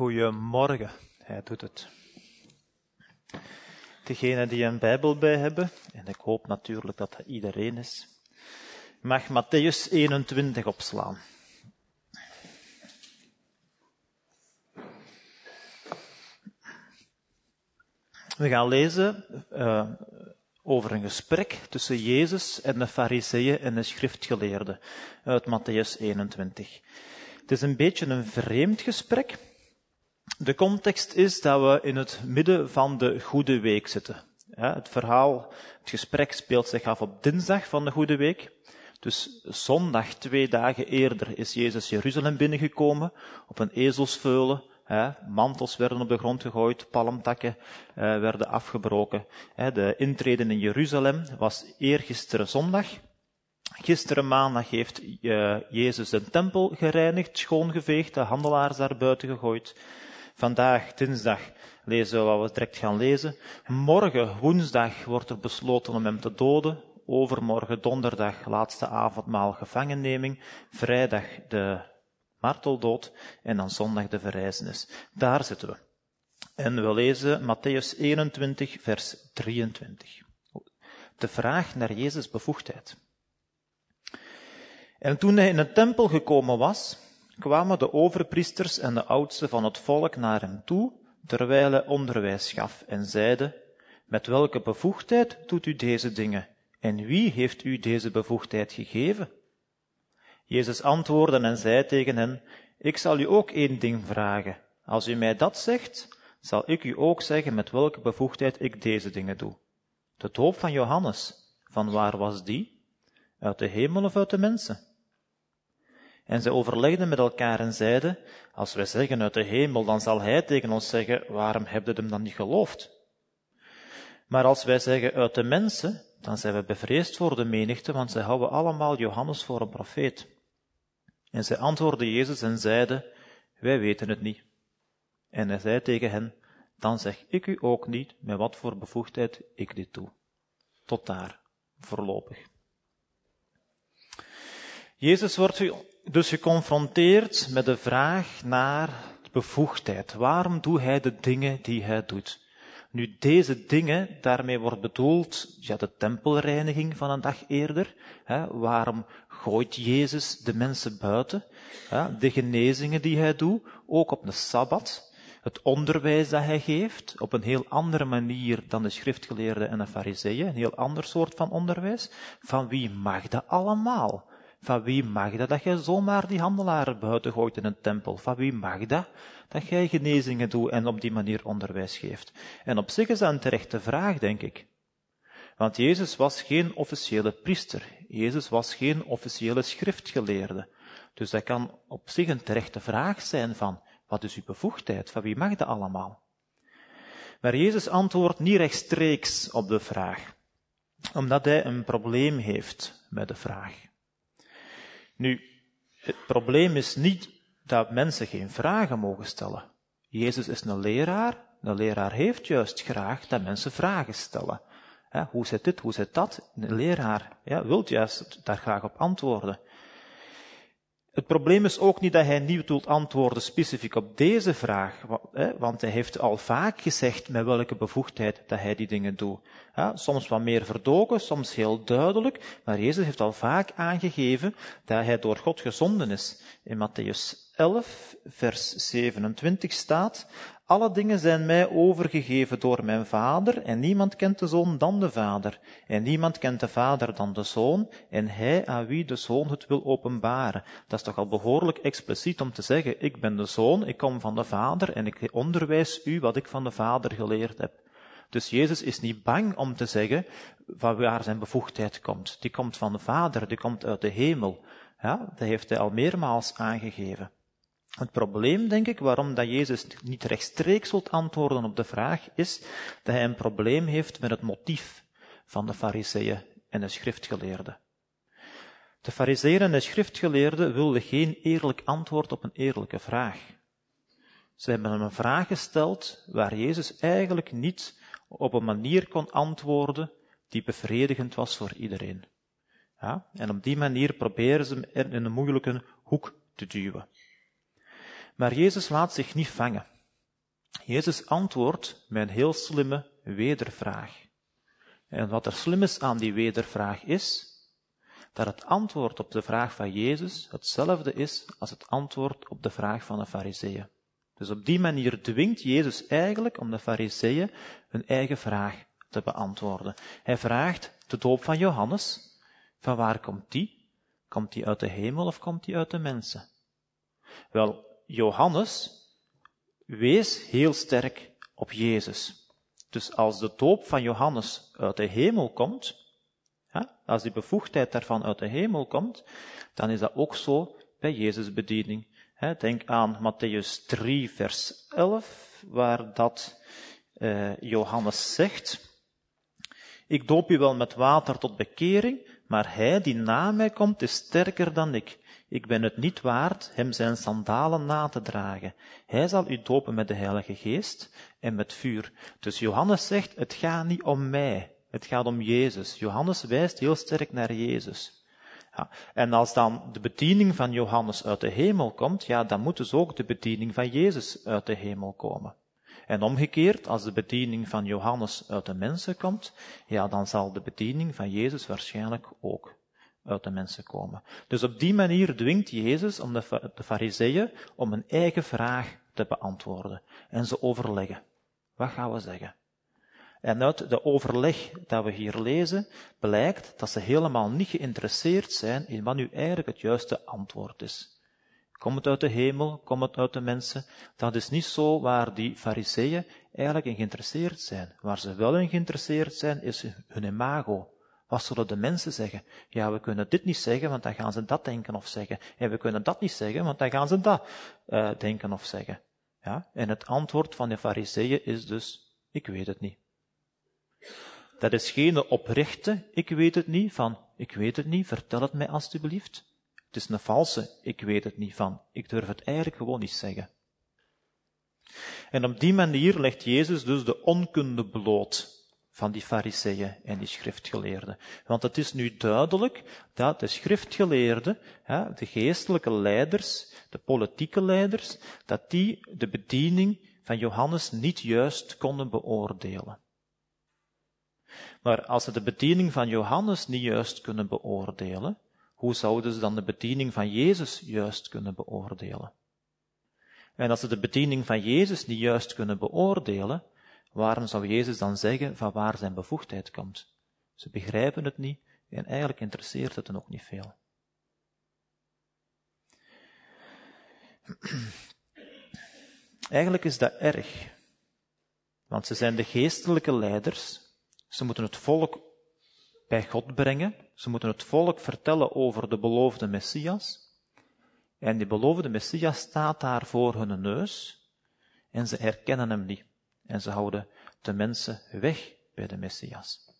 Goedemorgen, hij doet het. Degenen die een Bijbel bij hebben, en ik hoop natuurlijk dat dat iedereen is, mag Matthäus 21 opslaan. We gaan lezen uh, over een gesprek tussen Jezus en de fariseeën en de schriftgeleerden uit Matthäus 21. Het is een beetje een vreemd gesprek. De context is dat we in het midden van de Goede Week zitten. het verhaal, het gesprek speelt zich af op dinsdag van de Goede Week. Dus zondag, twee dagen eerder, is Jezus Jeruzalem binnengekomen op een ezelsveulen. mantels werden op de grond gegooid, palmtakken eh, werden afgebroken. de intreden in Jeruzalem was eergisteren zondag. Gisteren maandag heeft uh, Jezus de tempel gereinigd, schoongeveegd, de handelaars daar buiten gegooid. Vandaag, dinsdag, lezen we wat we direct gaan lezen. Morgen, woensdag, wordt er besloten om hem te doden. Overmorgen, donderdag, laatste avondmaal, gevangenneming. Vrijdag, de marteldood. En dan zondag, de verrijzenis. Daar zitten we. En we lezen Matthäus 21, vers 23. De vraag naar Jezus' bevoegdheid. En toen hij in de tempel gekomen was, kwamen de overpriesters en de oudsten van het volk naar hem toe, terwijl hij onderwijs gaf en zeiden, met welke bevoegdheid doet u deze dingen? En wie heeft u deze bevoegdheid gegeven? Jezus antwoordde en zei tegen hen, ik zal u ook één ding vragen. Als u mij dat zegt, zal ik u ook zeggen met welke bevoegdheid ik deze dingen doe. De doop van Johannes, van waar was die? Uit de hemel of uit de mensen? En zij overlegden met elkaar en zeiden, als wij zeggen uit de hemel, dan zal hij tegen ons zeggen, waarom hebt u hem dan niet geloofd? Maar als wij zeggen uit de mensen, dan zijn we bevreesd voor de menigte, want zij houden allemaal Johannes voor een profeet. En zij antwoordden Jezus en zeiden, wij weten het niet. En hij zei tegen hen, dan zeg ik u ook niet met wat voor bevoegdheid ik dit doe. Tot daar, voorlopig. Jezus wordt dus geconfronteerd met de vraag naar bevoegdheid. Waarom doet hij de dingen die hij doet? Nu, deze dingen, daarmee wordt bedoeld ja, de tempelreiniging van een dag eerder. Hè, waarom gooit Jezus de mensen buiten? De genezingen die hij doet, ook op de Sabbat. Het onderwijs dat hij geeft, op een heel andere manier dan de schriftgeleerden en de fariseeën, een heel ander soort van onderwijs. Van wie mag dat allemaal? Van wie mag dat dat jij zomaar die handelaren buiten gooit in een tempel? Van wie mag dat dat jij genezingen doet en op die manier onderwijs geeft? En op zich is dat een terechte vraag, denk ik. Want Jezus was geen officiële priester. Jezus was geen officiële schriftgeleerde. Dus dat kan op zich een terechte vraag zijn van, wat is uw bevoegdheid? Van wie mag dat allemaal? Maar Jezus antwoordt niet rechtstreeks op de vraag, omdat hij een probleem heeft met de vraag. Nu, het probleem is niet dat mensen geen vragen mogen stellen. Jezus is een leraar. Een leraar heeft juist graag dat mensen vragen stellen. hoe zit dit, hoe zit dat? Een leraar ja, wil juist daar graag op antwoorden. Het probleem is ook niet dat hij niet wilt antwoorden specifiek op deze vraag, want hij heeft al vaak gezegd met welke bevoegdheid dat hij die dingen doet. Soms wat meer verdoken, soms heel duidelijk, maar Jezus heeft al vaak aangegeven dat hij door God gezonden is. In Matthäus 11, vers 27 staat, alle dingen zijn mij overgegeven door mijn Vader, en niemand kent de Zoon dan de Vader, en niemand kent de Vader dan de Zoon, en hij aan wie de Zoon het wil openbaren. Dat is toch al behoorlijk expliciet om te zeggen, ik ben de Zoon, ik kom van de Vader, en ik onderwijs u wat ik van de Vader geleerd heb. Dus Jezus is niet bang om te zeggen van waar zijn bevoegdheid komt. Die komt van de Vader, die komt uit de hemel. Ja, dat heeft hij al meermaals aangegeven. Het probleem, denk ik, waarom dat Jezus niet rechtstreeks wilt antwoorden op de vraag, is dat hij een probleem heeft met het motief van de fariseeën en de schriftgeleerden. De fariseeën en de schriftgeleerden wilden geen eerlijk antwoord op een eerlijke vraag. Ze hebben hem een vraag gesteld waar Jezus eigenlijk niet op een manier kon antwoorden die bevredigend was voor iedereen. Ja? En op die manier proberen ze hem in een moeilijke hoek te duwen. Maar Jezus laat zich niet vangen. Jezus antwoordt met een heel slimme wedervraag. En wat er slim is aan die wedervraag is, dat het antwoord op de vraag van Jezus hetzelfde is als het antwoord op de vraag van de fariseeën. Dus op die manier dwingt Jezus eigenlijk om de fariseeën hun eigen vraag te beantwoorden. Hij vraagt de doop van Johannes, van waar komt die? Komt die uit de hemel of komt die uit de mensen? Wel, Johannes wees heel sterk op Jezus. Dus als de doop van Johannes uit de hemel komt, als die bevoegdheid daarvan uit de hemel komt, dan is dat ook zo bij Jezus' bediening. Denk aan Matthäus 3, vers 11, waar dat eh, Johannes zegt, ik doop u wel met water tot bekering, maar hij die na mij komt is sterker dan ik. Ik ben het niet waard hem zijn sandalen na te dragen. Hij zal u dopen met de Heilige Geest en met vuur. Dus Johannes zegt, het gaat niet om mij, het gaat om Jezus. Johannes wijst heel sterk naar Jezus. Ja, en als dan de bediening van Johannes uit de hemel komt, ja, dan moet dus ook de bediening van Jezus uit de hemel komen. En omgekeerd, als de bediening van Johannes uit de mensen komt, ja, dan zal de bediening van Jezus waarschijnlijk ook de mensen komen. Dus op die manier dwingt Jezus om de, de fariseeën om een eigen vraag te beantwoorden. En ze overleggen. Wat gaan we zeggen? En uit de overleg dat we hier lezen, blijkt dat ze helemaal niet geïnteresseerd zijn in wat nu eigenlijk het juiste antwoord is. Komt het uit de hemel, komt het uit de mensen? Dat is niet zo waar die fariseeën eigenlijk in geïnteresseerd zijn. Waar ze wel in geïnteresseerd zijn, is hun imago. Wat zullen de mensen zeggen? Ja, we kunnen dit niet zeggen, want dan gaan ze dat denken of zeggen. En we kunnen dat niet zeggen, want dan gaan ze dat uh, denken of zeggen. Ja? En het antwoord van de fariseeën is dus, ik weet het niet. Dat is geen oprechte, ik weet het niet, van, ik weet het niet, vertel het mij alstublieft. Het is een valse, ik weet het niet van, ik durf het eigenlijk gewoon niet zeggen. En op die manier legt Jezus dus de onkunde bloot van die fariseeën en die schriftgeleerden. Want het is nu duidelijk dat de schriftgeleerden, de geestelijke leiders, de politieke leiders, dat die de bediening van Johannes niet juist konden beoordelen. Maar als ze de bediening van Johannes niet juist kunnen beoordelen, hoe zouden ze dan de bediening van Jezus juist kunnen beoordelen? En als ze de bediening van Jezus niet juist kunnen beoordelen, waarom zou Jezus dan zeggen van waar zijn bevoegdheid komt? Ze begrijpen het niet en eigenlijk interesseert het hen ook niet veel. Eigenlijk is dat erg, want ze zijn de geestelijke leiders, ze moeten het volk bij God brengen. Ze moeten het volk vertellen over de beloofde Messias. En die beloofde Messias staat daar voor hun neus. En ze herkennen hem niet. En ze houden de mensen weg bij de Messias.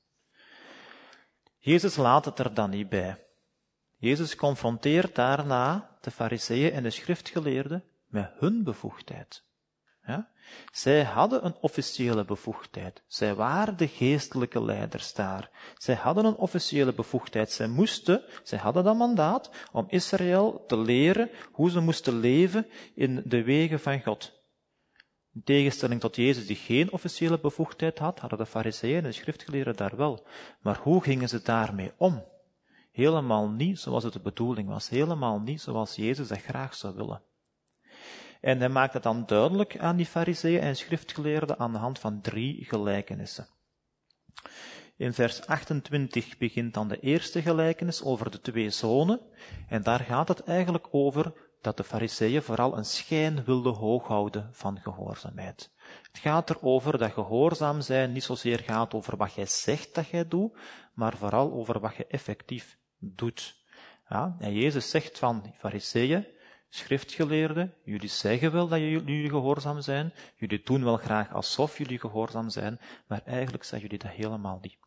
Jezus laat het er dan niet bij. Jezus confronteert daarna de fariseeën en de schriftgeleerden met hun bevoegdheid. Ja? Zij hadden een officiële bevoegdheid. Zij waren de geestelijke leiders daar. Zij hadden een officiële bevoegdheid. Zij moesten, zij hadden dat mandaat om Israël te leren hoe ze moesten leven in de wegen van God. In tegenstelling tot Jezus, die geen officiële bevoegdheid had, hadden de fariseeën en de schriftgeleerden daar wel. Maar hoe gingen ze daarmee om? Helemaal niet zoals het de bedoeling was. Helemaal niet zoals Jezus dat graag zou willen. En hij maakt het dan duidelijk aan die fariseeën en schriftgeleerden aan de hand van drie gelijkenissen. In vers 28 begint dan de eerste gelijkenis over de twee zonen. En daar gaat het eigenlijk over dat de fariseeën vooral een schijn wilden hooghouden van gehoorzaamheid. Het gaat erover dat gehoorzaam zijn niet zozeer gaat over wat jij zegt dat jij doet, maar vooral over wat je effectief doet. Ja, en Jezus zegt van fariseeën, schriftgeleerden, jullie zeggen wel dat jullie gehoorzaam zijn, jullie doen wel graag alsof jullie gehoorzaam zijn, maar eigenlijk zeggen jullie dat helemaal niet.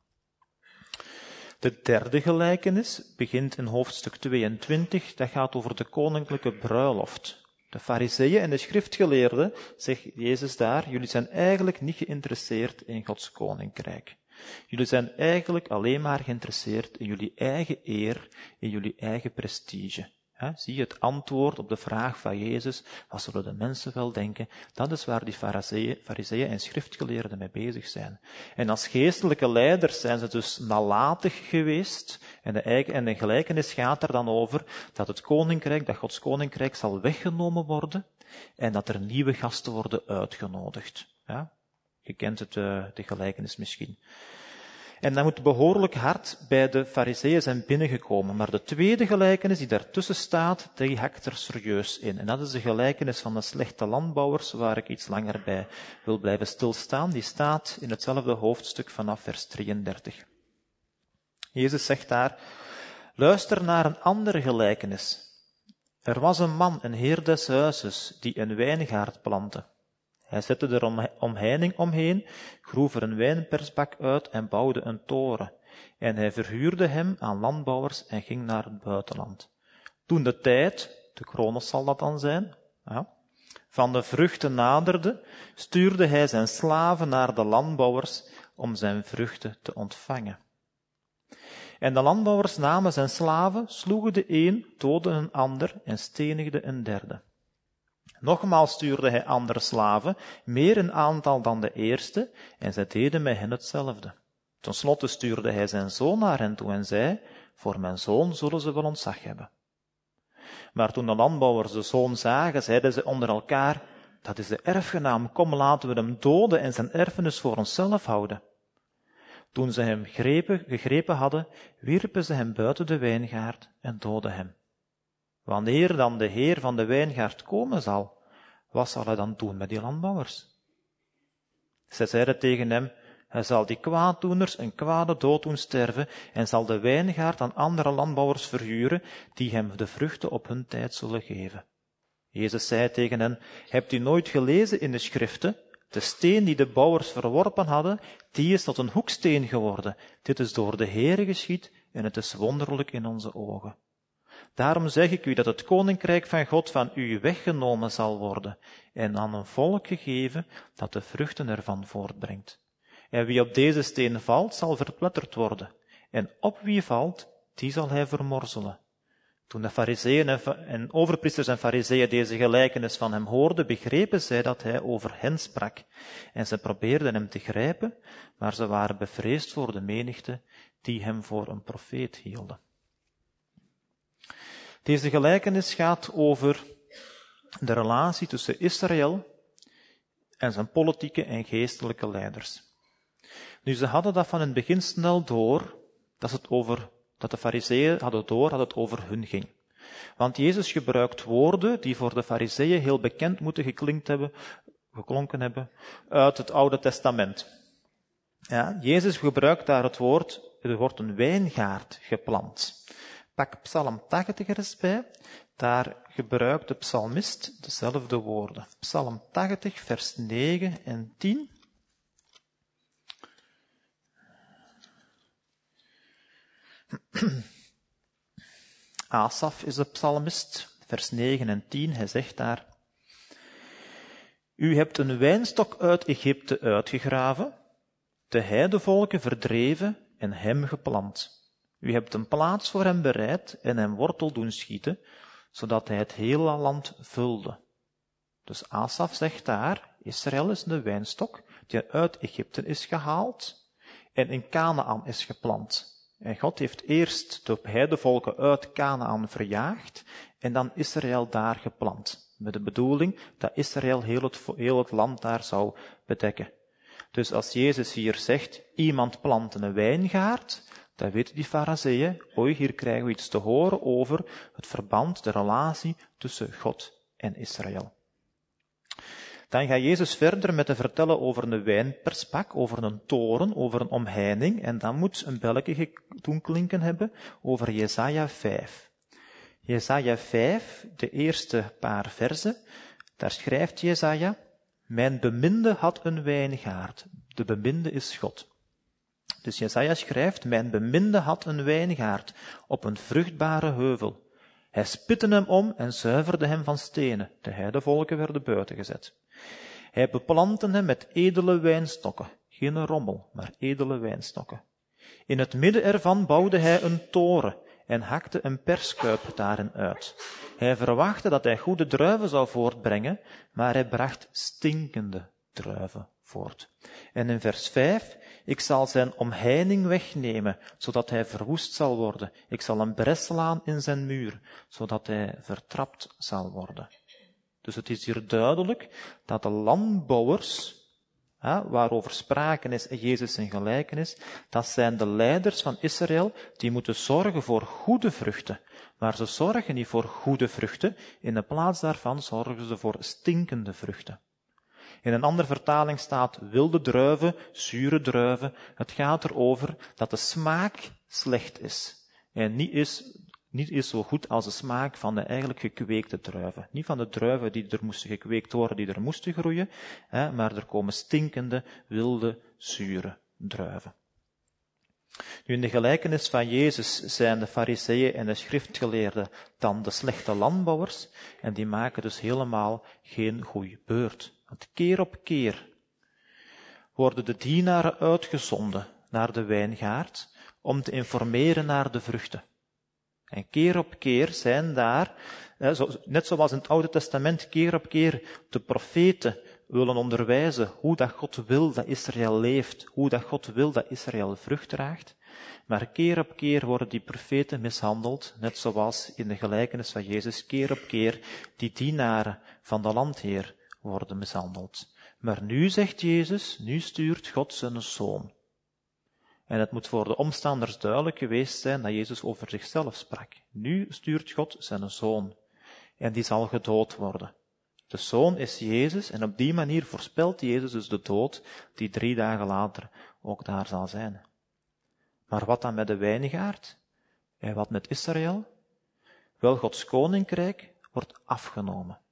De derde gelijkenis begint in hoofdstuk 22, dat gaat over de koninklijke bruiloft. De fariseeën en de schriftgeleerden, zegt Jezus daar, jullie zijn eigenlijk niet geïnteresseerd in Gods koninkrijk. Jullie zijn eigenlijk alleen maar geïnteresseerd in jullie eigen eer, in jullie eigen prestige. Zie je het antwoord op de vraag van Jezus, wat zullen de mensen wel denken? Dat is waar die fariseeën en schriftgeleerden mee bezig zijn. En als geestelijke leiders zijn ze dus nalatig geweest. En de, en de gelijkenis gaat er dan over dat het koninkrijk, dat Gods koninkrijk zal weggenomen worden en dat er nieuwe gasten worden uitgenodigd. Ja? Je kent het, eh, de gelijkenis misschien. En dat moet behoorlijk hard bij de fariseeën zijn binnengekomen. Maar de tweede gelijkenis die daartussen staat, die hakt er serieus in. En dat is de gelijkenis van de slechte landbouwers, waar ik iets langer bij wil blijven stilstaan. Die staat in hetzelfde hoofdstuk vanaf vers 33. Jezus zegt daar, luister naar een andere gelijkenis. Er was een man, een heer des huizes, die een wijngaard plantte. Hij zette er omheining omheen, groef er een wijnpersbak uit en bouwde een toren. En hij verhuurde hem aan landbouwers en ging naar het buitenland. Toen de tijd, de kronos zal dat dan zijn, van de vruchten naderde, stuurde hij zijn slaven naar de landbouwers om zijn vruchten te ontvangen. En de landbouwers namen zijn slaven, sloegen de een, doodden een ander en stenigden een derde. Nogmaals stuurde hij andere slaven, meer in aantal dan de eerste, en zij deden met hen hetzelfde. Ten slotte stuurde hij zijn zoon naar hen toe en zei, voor mijn zoon zullen ze wel ontzag hebben. Maar toen de landbouwers de zoon zagen, zeiden ze onder elkaar, dat is de erfgenaam, kom laten we hem doden en zijn erfenis voor onszelf houden. Toen ze hem grepen, gegrepen hadden, wierpen ze hem buiten de wijngaard en doodden hem. Wanneer dan de heer van de wijngaard komen zal, wat zal hij dan doen met die landbouwers? Zij zeiden tegen hem, hij zal die kwaaddoeners een kwade dood doen sterven en zal de wijngaard aan andere landbouwers verhuren, die hem de vruchten op hun tijd zullen geven. Jezus zei tegen hen, hebt u nooit gelezen in de schriften, de steen die de bouwers verworpen hadden, die is tot een hoeksteen geworden. Dit is door de Heere geschied en het is wonderlijk in onze ogen. Daarom zeg ik u dat het koninkrijk van God van u weggenomen zal worden en aan een volk gegeven dat de vruchten ervan voortbrengt. En wie op deze steen valt, zal verpletterd worden, en op wie valt, die zal hij vermorzelen. Toen de fariseeën en overpriesters en fariseeën deze gelijkenis van hem hoorden, begrepen zij dat hij over hen sprak. En ze probeerden hem te grijpen, maar ze waren bevreesd voor de menigte die hem voor een profeet hielden. Deze gelijkenis gaat over de relatie tussen Israël en zijn politieke en geestelijke leiders. Nu, ze hadden dat van het begin snel door, dat, het over, dat de fariseeën hadden door dat het over hun ging. Want Jezus gebruikt woorden die voor de fariseeën heel bekend moeten geklinkt hebben, geklonken hebben, uit het Oude Testament. Ja, Jezus gebruikt daar het woord, er wordt een wijngaard geplant. Pak Psalm 80 er eens bij. Daar gebruikt de psalmist dezelfde woorden. Psalm 80, vers 9 en 10. Asaf is de psalmist, vers 9 en 10. Hij zegt daar, U hebt een wijnstok uit Egypte uitgegraven, de heidevolken verdreven en hem geplant. U hebt een plaats voor hem bereid en hem wortel doen schieten, zodat hij het hele land vulde. Dus Asaf zegt daar, Israël is de wijnstok die uit Egypte is gehaald en in Canaan is geplant. En God heeft eerst de heidevolken uit Canaan verjaagd en dan Israël daar geplant. Met de bedoeling dat Israël heel het, heel het land daar zou bedekken. Dus als Jezus hier zegt, iemand plant een wijngaard, dan weten die fariseeën, oei, hier krijgen we iets te horen over het verband, de relatie tussen God en Israël. Dan gaat Jezus verder met te vertellen over een wijnperspak, over een toren, over een omheining, en dan moet een belletje doen klinken hebben over Jesaja 5. Jesaja 5, de eerste paar versen, daar schrijft Jesaja, mijn beminde had een wijngaard, de beminde is God. Dus Jesaja schrijft, mijn beminde had een wijngaard op een vruchtbare heuvel. Hij spitte hem om en zuiverde hem van stenen. De heidevolken werden buiten gezet. Hij beplantte hem met edele wijnstokken. Geen rommel, maar edele wijnstokken. In het midden ervan bouwde hij een toren en hakte een perskuip daarin uit. Hij verwachtte dat hij goede druiven zou voortbrengen, maar hij bracht stinkende druiven voort. En in vers 5, ik zal zijn omheining wegnemen, zodat hij verwoest zal worden. Ik zal een bres slaan in zijn muur, zodat hij vertrapt zal worden. Dus het is hier duidelijk dat de landbouwers, waarover sprake is in Jezus zijn gelijkenis, dat zijn de leiders van Israël die moeten zorgen voor goede vruchten. Maar ze zorgen niet voor goede vruchten, in de plaats daarvan zorgen ze voor stinkende vruchten. In een andere vertaling staat wilde druiven, zure druiven. Het gaat erover dat de smaak slecht is. En niet is, niet is zo goed als de smaak van de eigenlijk gekweekte druiven. Niet van de druiven die er moesten gekweekt worden, die er moesten groeien, hè, maar er komen stinkende, wilde, zure druiven. Nu, in de gelijkenis van Jezus zijn de fariseeën en de schriftgeleerden dan de slechte landbouwers, en die maken dus helemaal geen goede beurt. Want keer op keer worden de dienaren uitgezonden naar de wijngaard om te informeren naar de vruchten. En keer op keer zijn daar, net zoals in het Oude Testament, keer op keer de profeten willen onderwijzen hoe dat God wil dat Israël leeft, hoe dat God wil dat Israël vrucht draagt. Maar keer op keer worden die profeten mishandeld, net zoals in de gelijkenis van Jezus keer op keer die dienaren van de landheer worden mishandeld. Maar nu zegt Jezus, nu stuurt God zijn zoon. En het moet voor de omstanders duidelijk geweest zijn dat Jezus over zichzelf sprak. Nu stuurt God zijn zoon. En die zal gedood worden. De zoon is Jezus en op die manier voorspelt Jezus dus de dood die drie dagen later ook daar zal zijn. Maar wat dan met de wijngaard? En wat met Israël? Wel, Gods koninkrijk wordt afgenomen.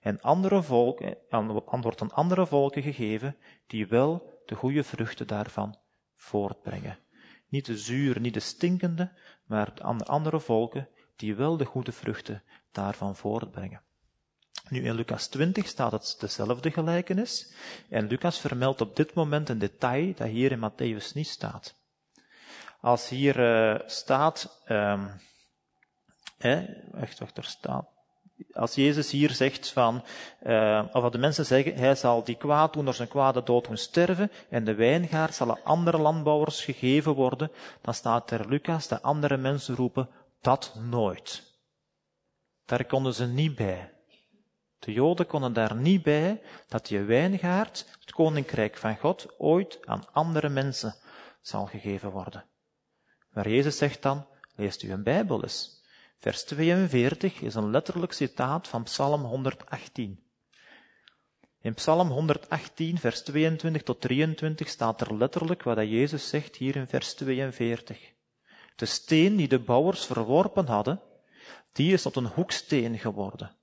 En andere volken, wordt aan andere volken gegeven die wel de goede vruchten daarvan voortbrengen. Niet de zuur, niet de stinkende, maar aan andere volken die wel de goede vruchten daarvan voortbrengen. Nu in Lucas 20 staat het dezelfde gelijkenis en Lucas vermeldt op dit moment een detail dat hier in Matthäus niet staat. Als hier uh, staat, um, eh, wacht, wacht, er staat, als Jezus hier zegt van, uh, of wat de mensen zeggen, hij zal die kwaad doen door zijn kwade dood doen sterven, en de wijngaard zal aan andere landbouwers gegeven worden, dan staat er Lucas, de andere mensen roepen, dat nooit. Daar konden ze niet bij. De Joden konden daar niet bij dat die wijngaard, het koninkrijk van God, ooit aan andere mensen zal gegeven worden. Maar Jezus zegt dan, leest u een Bijbel eens. Vers 42 is een letterlijk citaat van Psalm 118. In Psalm 118, vers 22 tot 23 staat er letterlijk wat Jezus zegt hier in vers 42. De steen die de bouwers verworpen hadden, die is tot een hoeksteen geworden.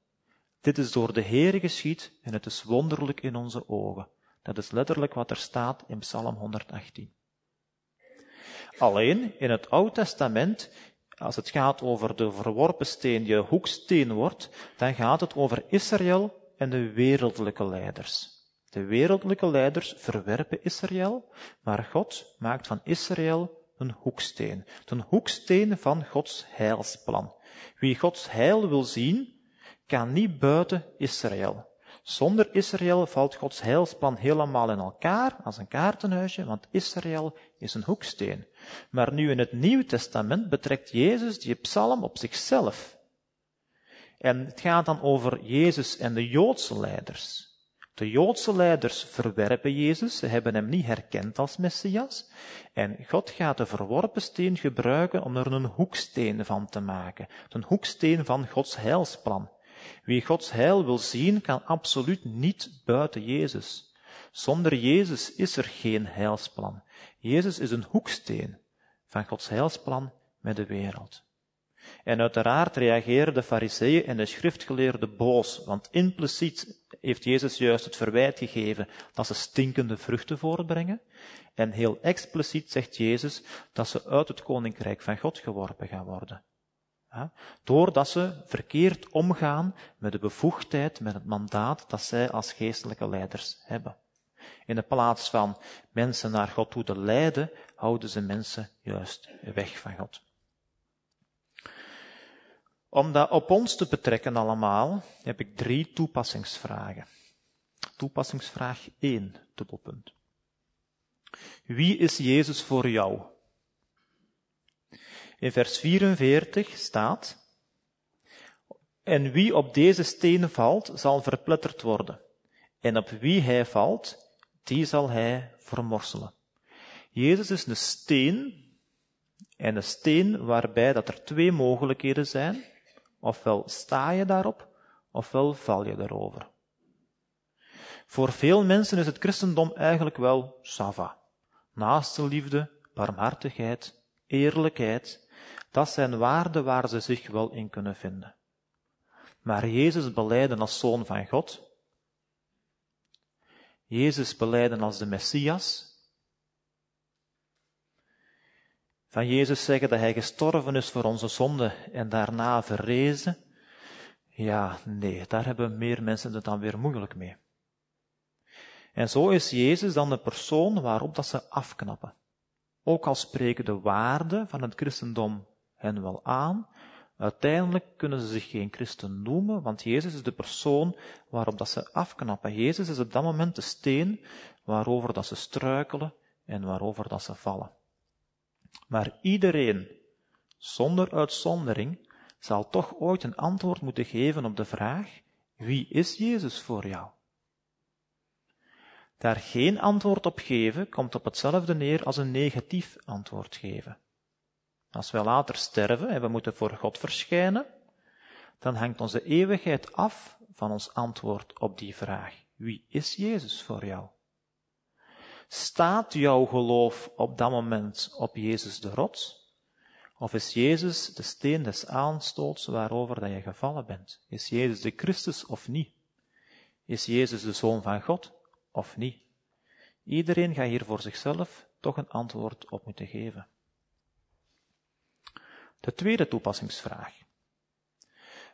Dit is door de Heer geschied en het is wonderlijk in onze ogen. Dat is letterlijk wat er staat in Psalm 118. Alleen in het Oude Testament als het gaat over de verworpen steen die hoeksteen wordt, dan gaat het over Israël en de wereldlijke leiders. De wereldlijke leiders verwerpen Israël, maar God maakt van Israël een hoeksteen. Een hoeksteen van Gods heilsplan. Wie Gods heil wil zien, kan niet buiten Israël. Zonder Israël valt Gods heilsplan helemaal in elkaar als een kaartenhuisje, want Israël is een hoeksteen. Maar nu in het Nieuwe Testament betrekt Jezus die psalm op zichzelf. En het gaat dan over Jezus en de Joodse leiders. De Joodse leiders verwerpen Jezus, ze hebben hem niet herkend als Messias. En God gaat de verworpen steen gebruiken om er een hoeksteen van te maken. Een hoeksteen van Gods heilsplan. Wie Gods heil wil zien, kan absoluut niet buiten Jezus. Zonder Jezus is er geen heilsplan. Jezus is een hoeksteen van Gods heilsplan met de wereld. En uiteraard reageren de fariseeën en de schriftgeleerden boos, want impliciet heeft Jezus juist het verwijt gegeven dat ze stinkende vruchten voortbrengen. En heel expliciet zegt Jezus dat ze uit het koninkrijk van God geworpen gaan worden. Doordat ze verkeerd omgaan met de bevoegdheid, met het mandaat dat zij als geestelijke leiders hebben. In de plaats van mensen naar God toe te leiden, houden ze mensen juist weg van God. Om dat op ons te betrekken allemaal, heb ik drie toepassingsvragen. Toepassingsvraag 1, dubbelpunt. Wie is Jezus voor jou? In vers 44 staat, en wie op deze steen valt, zal verpletterd worden. En op wie hij valt, die zal hij vermorselen. Jezus is een steen, en een steen waarbij dat er twee mogelijkheden zijn. Ofwel sta je daarop, ofwel val je erover. Voor veel mensen is het christendom eigenlijk wel sava. Naaste liefde, barmhartigheid, eerlijkheid, dat zijn waarden waar ze zich wel in kunnen vinden. Maar Jezus beleiden als zoon van God, Jezus beleiden als de Messias, van Jezus zeggen dat hij gestorven is voor onze zonde en daarna verrezen, ja, nee, daar hebben meer mensen het dan weer moeilijk mee. En zo is Jezus dan de persoon waarop dat ze afknappen. Ook al spreken de waarden van het christendom hen wel aan, uiteindelijk kunnen ze zich geen christen noemen, want Jezus is de persoon waarop dat ze afknappen. Jezus is op dat moment de steen waarover dat ze struikelen en waarover dat ze vallen. Maar iedereen, zonder uitzondering, zal toch ooit een antwoord moeten geven op de vraag, wie is Jezus voor jou? Daar geen antwoord op geven komt op hetzelfde neer als een negatief antwoord geven. Als wij later sterven en we moeten voor God verschijnen, dan hangt onze eeuwigheid af van ons antwoord op die vraag. Wie is Jezus voor jou? Staat jouw geloof op dat moment op Jezus de rots? Of is Jezus de steen des aanstoots waarover dat je gevallen bent? Is Jezus de Christus of niet? Is Jezus de Zoon van God of niet? Iedereen gaat hier voor zichzelf toch een antwoord op moeten geven. De tweede toepassingsvraag.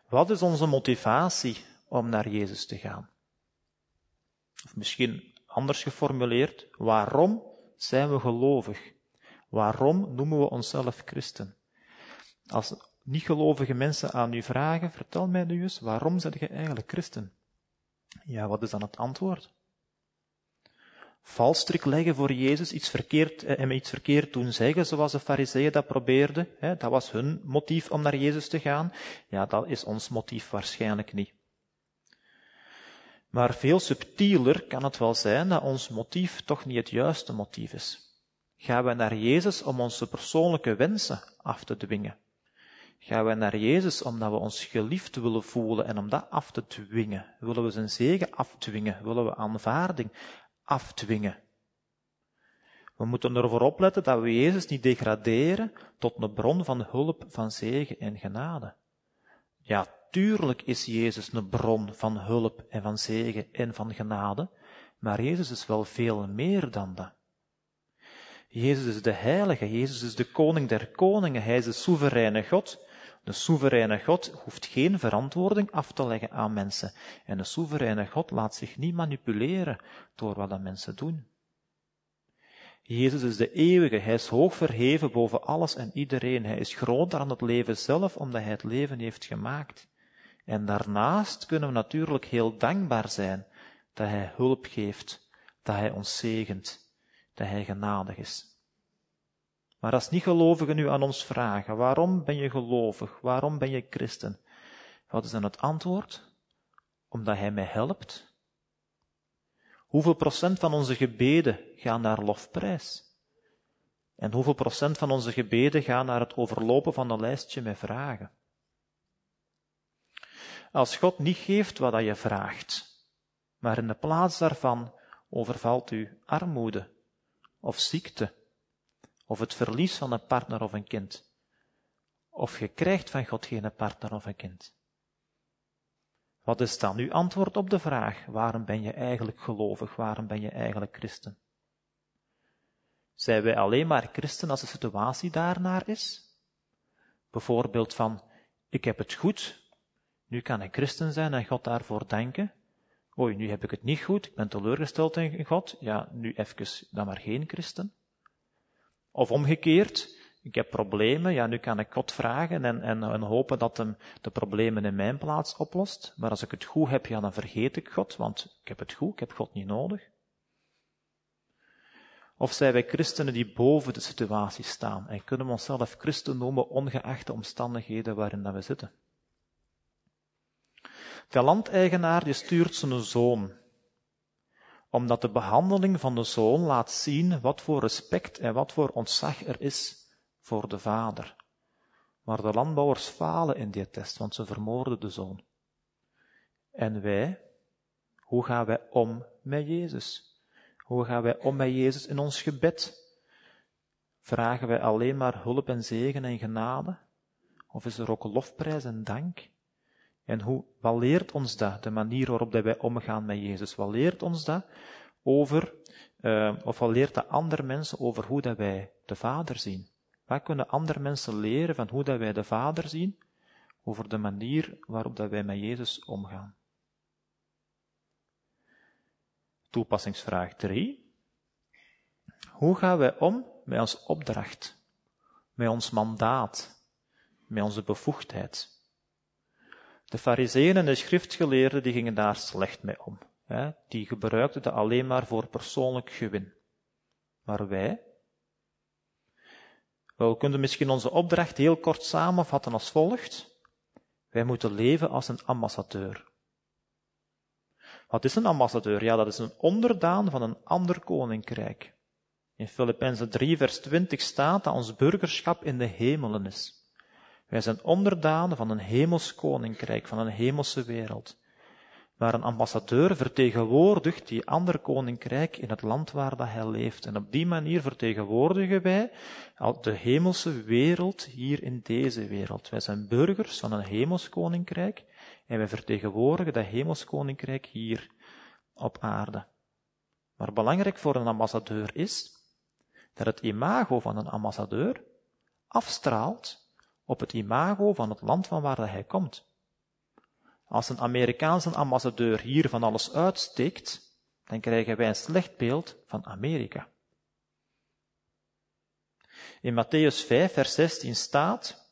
Wat is onze motivatie om naar Jezus te gaan? Of misschien Anders geformuleerd, waarom zijn we gelovig? Waarom noemen we onszelf christen? Als niet-gelovige mensen aan u vragen, vertel mij nu eens, waarom ben je eigenlijk christen? Ja, wat is dan het antwoord? Valstrik leggen voor Jezus, iets verkeerd, eh, hem iets verkeerd doen zeggen, zoals de fariseeën dat probeerden. Dat was hun motief om naar Jezus te gaan. Ja, dat is ons motief waarschijnlijk niet. Maar veel subtieler kan het wel zijn dat ons motief toch niet het juiste motief is. Gaan we naar Jezus om onze persoonlijke wensen af te dwingen? Gaan we naar Jezus omdat we ons geliefd willen voelen en om dat af te dwingen? Willen we zijn zegen afdwingen? Willen we aanvaarding afdwingen? We moeten ervoor opletten dat we Jezus niet degraderen tot een bron van hulp, van zegen en genade. Ja, Tuurlijk is Jezus een bron van hulp en van zegen en van genade, maar Jezus is wel veel meer dan dat. Jezus is de heilige, Jezus is de koning der koningen, hij is de soevereine God. De soevereine God hoeft geen verantwoording af te leggen aan mensen. En de soevereine God laat zich niet manipuleren door wat de mensen doen. Jezus is de eeuwige, hij is hoog verheven boven alles en iedereen. Hij is groter dan het leven zelf, omdat hij het leven heeft gemaakt. En daarnaast kunnen we natuurlijk heel dankbaar zijn dat Hij hulp geeft, dat Hij ons zegent, dat Hij genadig is. Maar als niet-gelovigen nu aan ons vragen, waarom ben je gelovig? Waarom ben je christen? Wat is dan het antwoord? Omdat Hij mij helpt. Hoeveel procent van onze gebeden gaan naar lofprijs? En hoeveel procent van onze gebeden gaan naar het overlopen van een lijstje met vragen? Als God niet geeft wat je vraagt, maar in de plaats daarvan overvalt u armoede of ziekte of het verlies van een partner of een kind. Of je krijgt van God geen partner of een kind. Wat is dan uw antwoord op de vraag, waarom ben je eigenlijk gelovig, waarom ben je eigenlijk christen? Zijn wij alleen maar christen als de situatie daarnaar is? Bijvoorbeeld van, ik heb het goed, nu kan ik christen zijn en God daarvoor danken. Oei, nu heb ik het niet goed, ik ben teleurgesteld in God. Ja, nu even dan maar geen christen. Of omgekeerd, Ik heb problemen, ja, nu kan ik God vragen en, en, en hopen dat hem de problemen in mijn plaats oplost. Maar als ik het goed heb, ja, dan vergeet ik God, want ik heb het goed, ik heb God niet nodig. Of zijn wij christenen die boven de situatie staan en kunnen we onszelf christen noemen ongeacht de omstandigheden waarin dat we zitten? De landeigenaar die stuurt zijn zoon, omdat de behandeling van de zoon laat zien wat voor respect en wat voor ontzag er is voor de vader. Maar de landbouwers falen in die test, want ze vermoorden de zoon. En wij, hoe gaan wij om met Jezus? Hoe gaan wij om met Jezus in ons gebed? Vragen wij alleen maar hulp en zegen en genade? Of is er ook lofprijs en dank? En hoe, wat leert ons dat, de manier waarop dat wij omgaan met Jezus? Wat leert ons dat over, uh, of wat leert dat andere mensen over hoe dat wij de Vader zien? Wat kunnen andere mensen leren van hoe dat wij de Vader zien? Over de manier waarop dat wij met Jezus omgaan. Toepassingsvraag 3. Hoe gaan wij om met ons opdracht, met ons mandaat, met onze bevoegdheid? De fariseeën en de schriftgeleerden die gingen daar slecht mee om. Die gebruikten dat alleen maar voor persoonlijk gewin. Maar wij? We kunnen misschien onze opdracht heel kort samenvatten als volgt. Wij moeten leven als een ambassadeur. Wat is een ambassadeur? Ja, dat is een onderdaan van een ander koninkrijk. In Filippenzen 3, vers 20 staat dat ons burgerschap in de hemelen is. Wij zijn onderdanen van een hemels koninkrijk, van een hemelse wereld. Waar een ambassadeur vertegenwoordigt die ander koninkrijk in het land waar dat hij leeft. En op die manier vertegenwoordigen wij de hemelse wereld hier in deze wereld. Wij zijn burgers van een hemels koninkrijk en wij vertegenwoordigen dat hemels koninkrijk hier op aarde. Maar belangrijk voor een ambassadeur is dat het imago van een ambassadeur afstraalt op het imago van het land van waar hij komt. Als een Amerikaanse ambassadeur hier van alles uitsteekt, dan krijgen wij een slecht beeld van Amerika. In Matthäus 5, vers 16 staat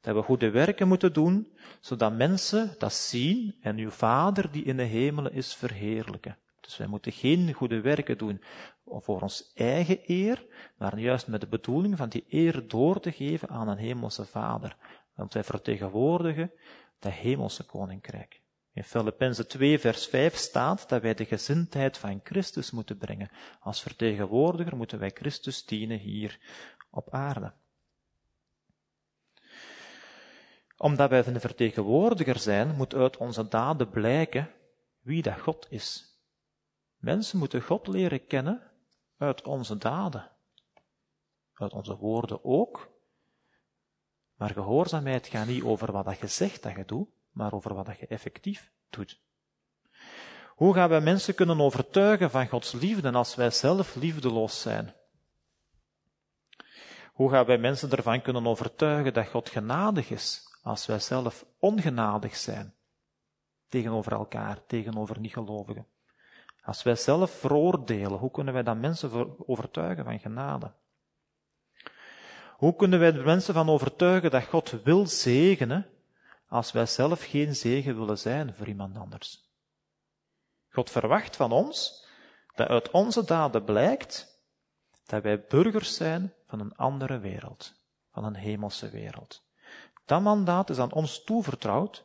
dat we goede werken moeten doen, zodat mensen dat zien en uw Vader die in de hemelen is verheerlijken. Dus wij moeten geen goede werken doen voor ons eigen eer, maar juist met de bedoeling van die eer door te geven aan een hemelse Vader. Want wij vertegenwoordigen dat hemelse koninkrijk. In Filippenzen 2 vers 5 staat dat wij de gezindheid van Christus moeten brengen. Als vertegenwoordiger moeten wij Christus dienen hier op aarde. Omdat wij een vertegenwoordiger zijn, moet uit onze daden blijken wie dat God is. Mensen moeten God leren kennen uit onze daden. Uit onze woorden ook. Maar gehoorzaamheid gaat niet over wat je zegt dat je doet, maar over wat je effectief doet. Hoe gaan wij mensen kunnen overtuigen van Gods liefde als wij zelf liefdeloos zijn? Hoe gaan wij mensen ervan kunnen overtuigen dat God genadig is als wij zelf ongenadig zijn? Tegenover elkaar, tegenover niet-gelovigen. Als wij zelf veroordelen, hoe kunnen wij dan mensen overtuigen van genade? Hoe kunnen wij de mensen van overtuigen dat God wil zegenen, als wij zelf geen zegen willen zijn voor iemand anders? God verwacht van ons dat uit onze daden blijkt dat wij burgers zijn van een andere wereld, van een hemelse wereld. Dat mandaat is aan ons toevertrouwd,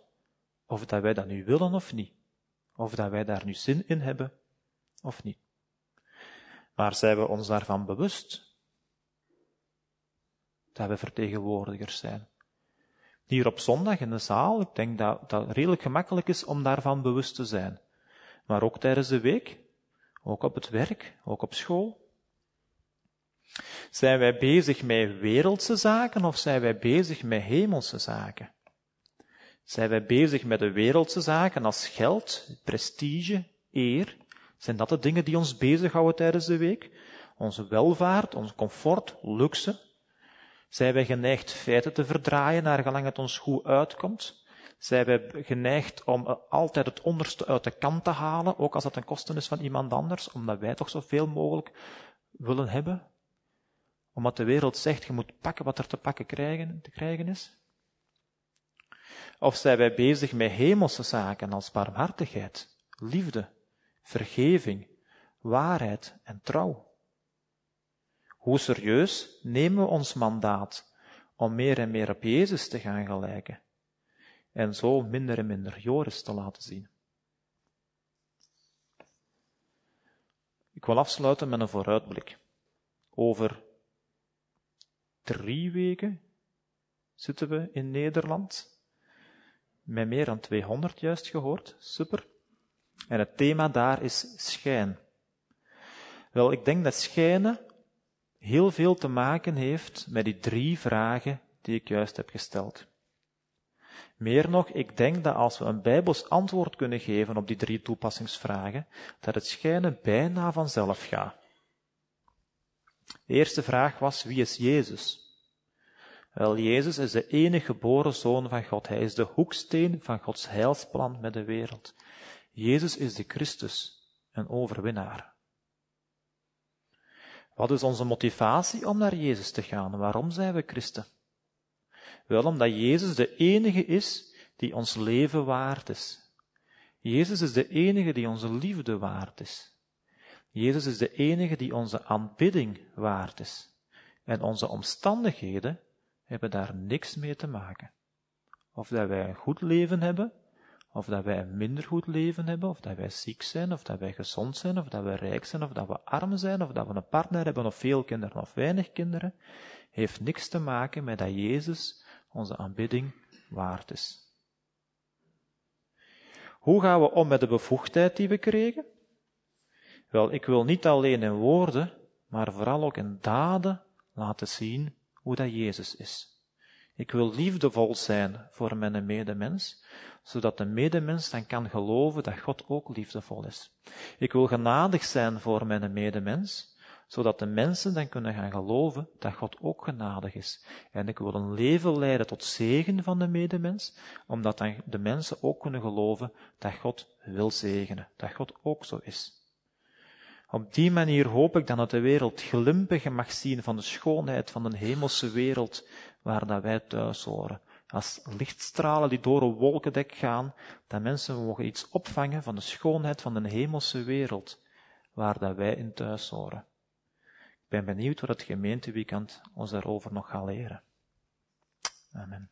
of dat wij dat nu willen of niet, of dat wij daar nu zin in hebben of niet. Maar zijn we ons daarvan bewust? Dat we vertegenwoordigers zijn. Hier op zondag in de zaal, ik denk dat dat redelijk gemakkelijk is om daarvan bewust te zijn. Maar ook tijdens de week, ook op het werk, ook op school. Zijn wij bezig met wereldse zaken of zijn wij bezig met hemelse zaken? Zijn wij bezig met de wereldse zaken als geld, prestige, eer? Zijn dat de dingen die ons bezighouden tijdens de week? Onze welvaart, ons comfort, luxe? Zijn wij geneigd feiten te verdraaien naar gelang het ons goed uitkomt? Zijn wij geneigd om altijd het onderste uit de kant te halen, ook als dat ten koste is van iemand anders, omdat wij toch zoveel mogelijk willen hebben? Omdat de wereld zegt, je moet pakken wat er te pakken krijgen, te krijgen is? Of zijn wij bezig met hemelse zaken als barmhartigheid, liefde, vergeving, waarheid en trouw? Hoe serieus nemen we ons mandaat om meer en meer op Jezus te gaan gelijken en zo minder en minder Joris te laten zien? Ik wil afsluiten met een vooruitblik. Over drie weken zitten we in Nederland. Met meer dan 200 juist gehoord. Super. En het thema daar is schijn. Wel, ik denk dat schijnen heel veel te maken heeft met die drie vragen die ik juist heb gesteld. Meer nog, ik denk dat als we een bijbels antwoord kunnen geven op die drie toepassingsvragen, dat het schijnen bijna vanzelf gaat. De eerste vraag was, wie is Jezus? Wel, Jezus is de enige geboren zoon van God. Hij is de hoeksteen van Gods heilsplan met de wereld. Jezus is de Christus, een overwinnaar. Wat is onze motivatie om naar Jezus te gaan? Waarom zijn we christen? Wel omdat Jezus de enige is die ons leven waard is. Jezus is de enige die onze liefde waard is. Jezus is de enige die onze aanbidding waard is. En onze omstandigheden hebben daar niks mee te maken. Of dat wij een goed leven hebben, of dat wij een minder goed leven hebben, of dat wij ziek zijn, of dat wij gezond zijn, of dat wij rijk zijn, of dat we arm zijn, of dat we een partner hebben, of veel kinderen, of weinig kinderen, heeft niks te maken met dat Jezus onze aanbidding waard is. Hoe gaan we om met de bevoegdheid die we kregen? Wel, ik wil niet alleen in woorden, maar vooral ook in daden laten zien hoe dat Jezus is. Ik wil liefdevol zijn voor mijn medemens, zodat de medemens dan kan geloven dat God ook liefdevol is. Ik wil genadig zijn voor mijn medemens, zodat de mensen dan kunnen gaan geloven dat God ook genadig is. En ik wil een leven leiden tot zegen van de medemens, omdat dan de mensen ook kunnen geloven dat God wil zegenen, dat God ook zo is. Op die manier hoop ik dan dat de wereld glimpigen mag zien van de schoonheid van de hemelse wereld waar dat wij thuis horen. Als lichtstralen die door een wolkendek gaan, dat mensen mogen iets opvangen van de schoonheid van de hemelse wereld waar dat wij in thuis horen. Ik ben benieuwd wat het gemeenteweekend ons daarover nog gaat leren. Amen.